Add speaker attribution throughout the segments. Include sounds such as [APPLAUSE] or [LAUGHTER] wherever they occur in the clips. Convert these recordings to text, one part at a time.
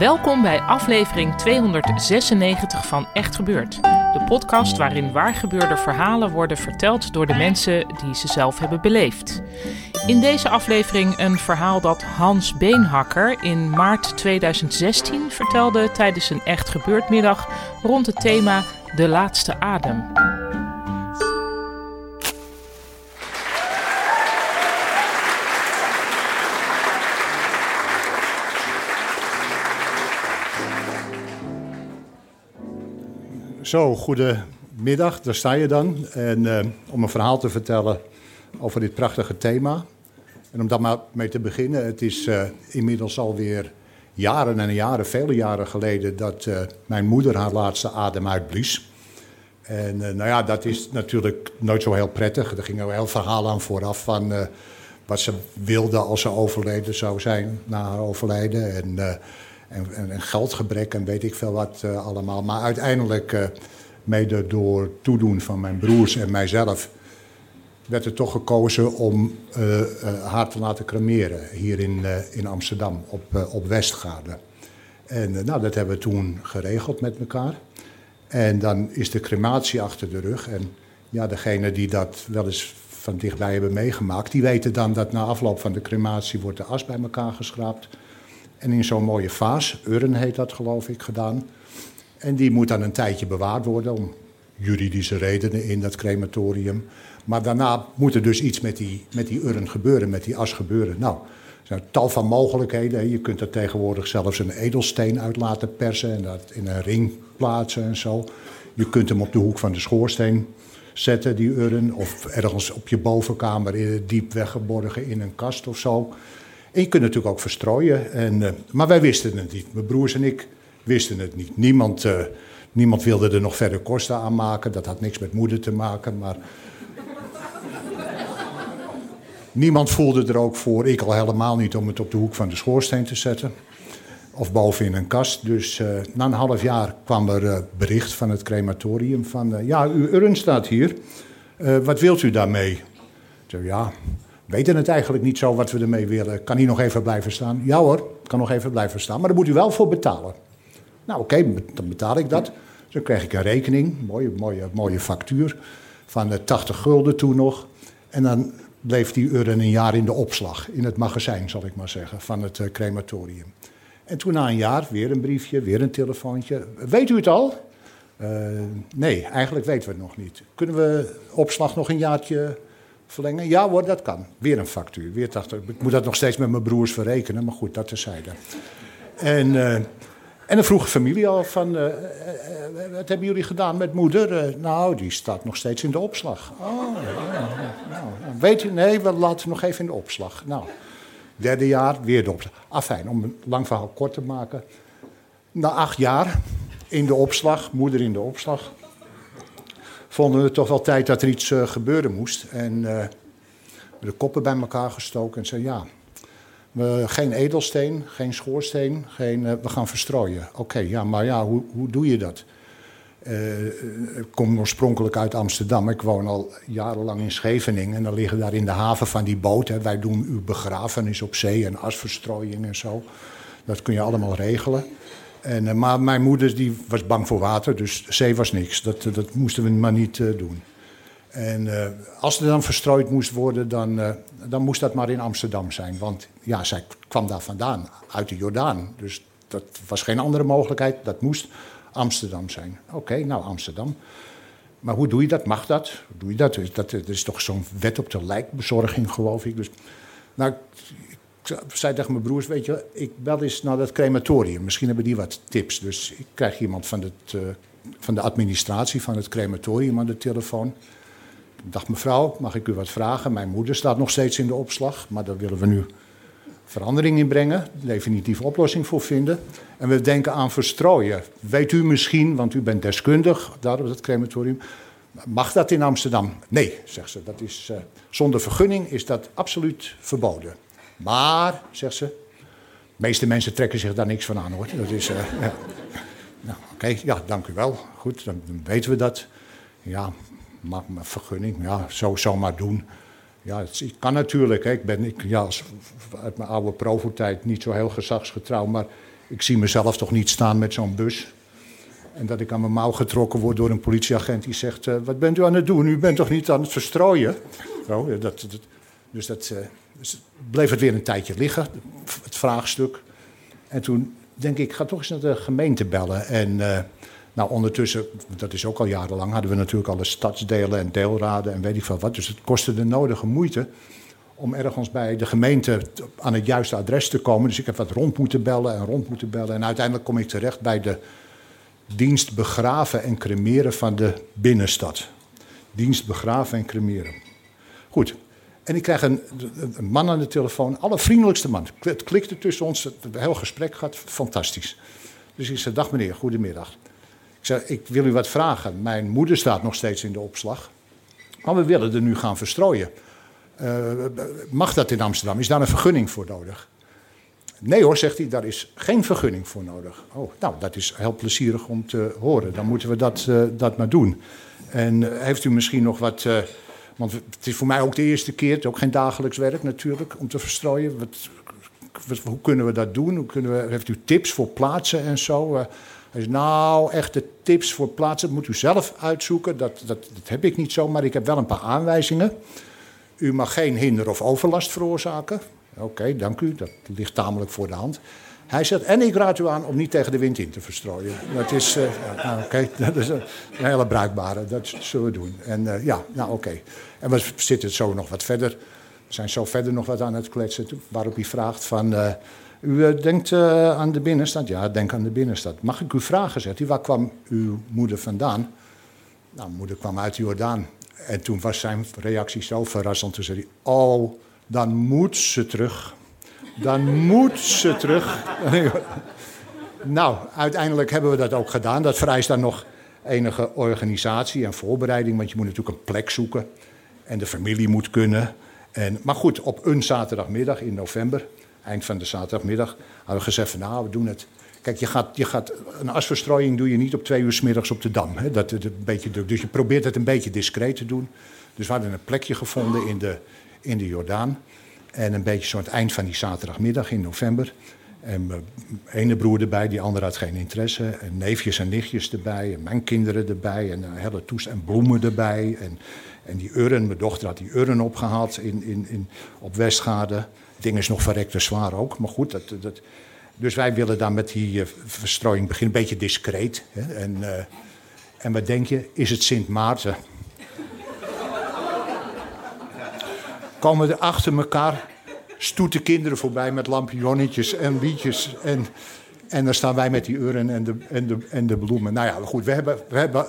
Speaker 1: Welkom bij aflevering 296 van Echt Gebeurd. De podcast waarin waargebeurde verhalen worden verteld door de mensen die ze zelf hebben beleefd. In deze aflevering een verhaal dat Hans Beenhakker in maart 2016 vertelde tijdens een Echt Gebeurd middag rond het thema De Laatste Adem.
Speaker 2: Zo, goedemiddag, daar sta je dan. En uh, om een verhaal te vertellen over dit prachtige thema. En om daar maar mee te beginnen, het is uh, inmiddels alweer jaren en jaren, vele jaren geleden, dat uh, mijn moeder haar laatste adem uitblies. En nou ja, dat is natuurlijk nooit zo heel prettig. Er ging een heel verhaal aan vooraf van wat ze wilde als ze overleden zou zijn na haar overlijden. En en, en, geldgebrek en weet ik veel wat uh, allemaal. Maar uiteindelijk, uh, mede door toedoen van mijn broers en mijzelf, werd er toch gekozen om uh, haar te laten cremeren hier in, in Amsterdam, op, op Westgaarde. En nou, dat hebben we toen geregeld met elkaar. En dan is de crematie achter de rug. En ja, degene die dat wel eens van dichtbij hebben meegemaakt, die weten dan dat na afloop van de crematie wordt de as bij elkaar geschraapt. En in zo'n mooie vaas, urn heet dat geloof ik, gedaan. En die moet dan een tijdje bewaard worden om juridische redenen in dat crematorium. Maar daarna moet er dus iets met die, met die urn gebeuren, met die as gebeuren. Nou, er zijn tal van mogelijkheden. Je kunt er tegenwoordig zelfs een edelsteen uit laten persen en dat in een ring plaatsen en zo. Je kunt hem op de hoek van de schoorsteen zetten, die urn. Of ergens op je bovenkamer diep weggeborgen in een kast of zo. En je kunt natuurlijk ook verstrooien. En, uh, maar wij wisten het niet. Mijn broers en ik wisten het niet. Niemand, uh, niemand wilde er nog verder kosten aan maken. Dat had niks met moeder te maken. Maar niemand voelde er ook voor. Ik al helemaal niet om het op de hoek van de schoorsteen te zetten. Of boven in een kast. Dus uh, na een half jaar kwam er bericht van het crematorium van... ja, uw urn staat hier. wat wilt u daarmee? Zei, ja, weten het eigenlijk niet zo wat we ermee willen. Kan hij nog even blijven staan? Ja hoor, kan nog even blijven staan, maar daar moet u wel voor betalen. Nou oké, dan betaal ik dat. Dus dan kreeg ik een rekening, mooie, mooie, mooie factuur, van 80 gulden toen nog. En dan bleef die euro een jaar in de opslag, in het magazijn zal ik maar zeggen, van het uh, crematorium. En toen na een jaar weer een briefje, weer een telefoontje. Weet u het al? Uh, nee, eigenlijk weten we het nog niet. Kunnen we opslag nog een jaartje verlengen? Ja hoor, dat kan. Weer een factuur. Weer 80. Ik moet dat nog steeds met mijn broers verrekenen, maar goed, dat terzijde. En, uh, en dan vroeg de familie al van, uh, uh, wat hebben jullie gedaan met moeder? nou, die staat nog steeds in de opslag. Oh, ja, nou, weet je, nee, we laten nog even in de opslag. Nou, derde jaar, weer de opslag. Afijn, om een lang verhaal kort te maken. Na acht jaar in de opslag, moeder in de opslag vonden we toch wel tijd dat er iets uh, gebeuren moest. En uh, de koppen bij elkaar gestoken en zeiden ja, we, geen edelsteen, geen schoorsteen, geen, uh, we gaan verstrooien. Oké, ja, maar ja, hoe, hoe doe je dat? ik kom oorspronkelijk uit Amsterdam. Ik woon al jarenlang in Scheveningen. En dan liggen daar in de haven van die boten. Wij doen uw begrafenis op zee en asverstrooiing en zo. Dat kun je allemaal regelen. En, uh, maar mijn moeder die was bang voor water, dus zee was niks. Dat, dat moesten we maar niet uh, doen. En als er dan verstrooid moest worden, dan, dan moest dat maar in Amsterdam zijn. Want ja, zij kwam daar vandaan, uit de Jordaan. Dus dat was geen andere mogelijkheid, dat moest Amsterdam zijn. Oké, nou Amsterdam. Maar hoe doe je dat? Mag dat? Hoe doe je dat? Dat, is toch zo'n wet op de lijkbezorging, geloof ik. Dus, nou, zei tegen mijn broers, weet je, ik bel eens naar dat crematorium. Misschien hebben die wat tips. Dus ik krijg iemand van, het, uh, van de administratie van het crematorium aan de telefoon. Ik dacht, mevrouw, mag ik u wat vragen? Mijn moeder staat nog steeds in de opslag, maar daar willen we nu verandering in brengen, definitieve oplossing voor vinden. En we denken aan verstrooien. Weet u misschien, want u bent deskundig daar op het crematorium, mag dat in Amsterdam? Nee, zegt ze. Dat is, uh, zonder vergunning is dat absoluut verboden. Maar, zegt ze, de meeste mensen trekken zich daar niks van aan hoor. Dat is, uh, ja. Nou, oké, ja, dank u wel. Goed, dan, weten we dat. Ja, maar, maar vergunning, ja, zo, zo maar doen. Ja, het, kan natuurlijk. Hè. Ik ben ik, ja, uit mijn oude provo-tijd niet zo heel gezagsgetrouw, maar ik zie mezelf toch niet staan met zo'n bus. En dat ik aan mijn mouw getrokken word door een politieagent die zegt: uh, Wat bent u aan het doen? U bent toch niet aan het verstrooien? Zo, dat, dat, dus dat uh, dus bleef het weer een tijdje liggen, het vraagstuk. En toen denk ik: Ik ga toch eens naar de gemeente bellen. En. Uh, nou, ondertussen, dat is ook al jarenlang, hadden we natuurlijk alle stadsdelen en deelraden en weet ik veel wat. Dus het kostte de nodige moeite om ergens bij de gemeente aan het juiste adres te komen. Dus ik heb wat rond moeten bellen en rond moeten bellen. En uiteindelijk kom ik terecht bij de dienst begraven en cremeren van de binnenstad. Dienst begraven en cremeren. Goed. En ik krijg een, man aan de telefoon, allervriendelijkste man. Het klikte tussen ons, het heel gesprek gaat fantastisch. Dus ik zei, dag meneer, goedemiddag. Ik zei, ik wil u wat vragen. Mijn moeder staat nog steeds in de opslag. Maar we willen er nu gaan verstrooien. Uh, mag dat in Amsterdam? Is daar een vergunning voor nodig? Nee hoor, zegt hij, daar is geen vergunning voor nodig. Oh, nou, dat is heel plezierig om te horen. Dan moeten we dat, uh, dat maar doen. En uh, heeft u misschien nog wat... want het is voor mij ook de eerste keer, het is ook geen dagelijks werk natuurlijk, om te verstrooien. Hoe kunnen we dat doen? Hoe kunnen we, heeft u tips voor plaatsen en zo? Hij zei, nou, echte tips voor plaatsen moet u zelf uitzoeken. Dat, dat, dat heb ik niet zo, maar ik heb wel een paar aanwijzingen. U mag geen hinder of overlast veroorzaken. Oké, dank u, dat ligt tamelijk voor de hand. Hij zegt, en ik raad u aan om niet tegen de wind in te verstrooien. Dat is, uh, nou, oké, [LAUGHS] dat is een, hele bruikbare, dat zullen we doen. En uh, ja, nou oké. En we zitten zo nog wat verder. We zijn zo verder nog wat aan het kletsen. Waarop hij vraagt van... Uh, u eh, denkt aan de binnenstad? Ja, denk aan de binnenstad. Mag ik u vragen, zegt hij, waar kwam uw moeder vandaan? Nou, moeder kwam uit Jordaan. En toen was zijn reactie zo verrassend. Toen zei hij, oh, dan moet ze terug. Dan moet ze terug. nou, uiteindelijk hebben we dat ook gedaan. Dat vereist dan nog enige organisatie en voorbereiding. Want je moet natuurlijk een plek zoeken. En de familie moet kunnen. En, maar goed, op een zaterdagmiddag in november eind van de zaterdagmiddag, hadden we gezegd van nou, we doen het. Kijk, je gaat, je gaat, een asverstrooiing doe je niet op twee uur s middags op de Dam. Hè? Dat is een beetje druk. Dus je probeert het een beetje discreet te doen. Dus we hadden een plekje gevonden in de, in de Jordaan. En een beetje zo het eind van die zaterdagmiddag in november. En mijn ene broer erbij, die andere had geen interesse. En neefjes en nichtjes erbij. En mijn kinderen erbij. En een hele toest en bloemen erbij. En, en die urn, mijn dochter had die urn opgehaald in, in, in, op Westgade ding is nog verrekte zwaar ook, maar goed. Dat, dat, dus wij willen dan met die uh, verstrooiing beginnen, een beetje discreet. Hè? En, uh, en wat denk je, is het Sint Maarten? Komen er achter elkaar stoete kinderen voorbij met lampionnetjes en liedjes. En, en dan staan wij met die uren en de, en de, en de bloemen. Nou ja, goed, we hebben, we hebben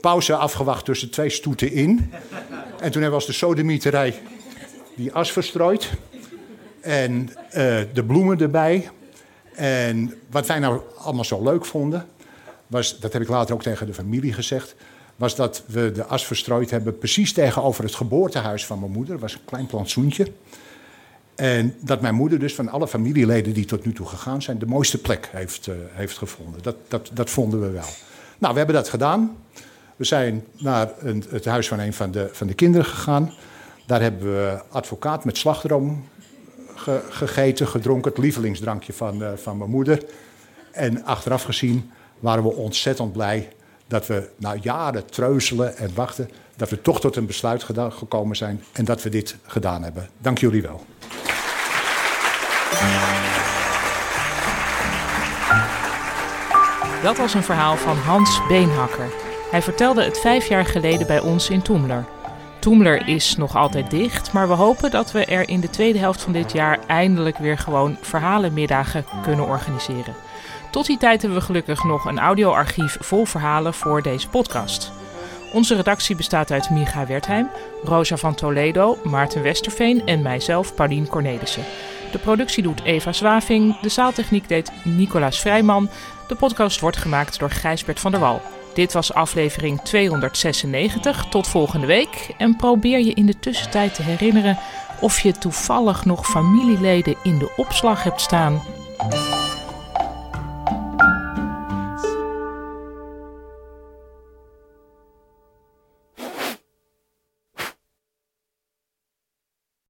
Speaker 2: pauze afgewacht tussen twee stoeten in. En toen hebben we als de sodemieterij die as verstrooid. En uh, de bloemen erbij. En wat wij nou allemaal zo leuk vonden, was, dat heb ik later ook tegen de familie gezegd, was dat we de as verstrooid hebben precies tegenover het geboortehuis van mijn moeder. Dat was een klein plantsoentje. En dat mijn moeder dus van alle familieleden die tot nu toe gegaan zijn, de mooiste plek heeft, uh, heeft gevonden. Dat, dat, dat vonden we wel. Nou, we hebben dat gedaan. We zijn naar een, het huis van een van de, van de kinderen gegaan. Daar hebben we advocaat met slagroom gegeten, gedronken. Het lievelingsdrankje van, uh, van mijn moeder. En achteraf gezien waren we ontzettend blij dat we na jaren treuzelen en wachten, dat we toch tot een besluit gekomen zijn en dat we dit gedaan hebben. Dank jullie wel.
Speaker 1: Dat was een verhaal van Hans Beenhakker. Hij vertelde het vijf jaar geleden bij ons in Toemler. Toemler is nog altijd dicht, maar we hopen dat we er in de tweede helft van dit jaar eindelijk weer gewoon verhalenmiddagen kunnen organiseren. Tot die tijd hebben we gelukkig nog een audioarchief vol verhalen voor deze podcast. Onze redactie bestaat uit Micha Wertheim, Rosa van Toledo, Maarten Westerveen en mijzelf, Paulien Cornelissen. De productie doet Eva Zwaving, de zaaltechniek deed Nicolaas Vrijman. De podcast wordt gemaakt door Gijsbert van der Wal. Dit was aflevering 296. Tot volgende week. En probeer je in de tussentijd te herinneren of je toevallig nog familieleden in de opslag hebt staan.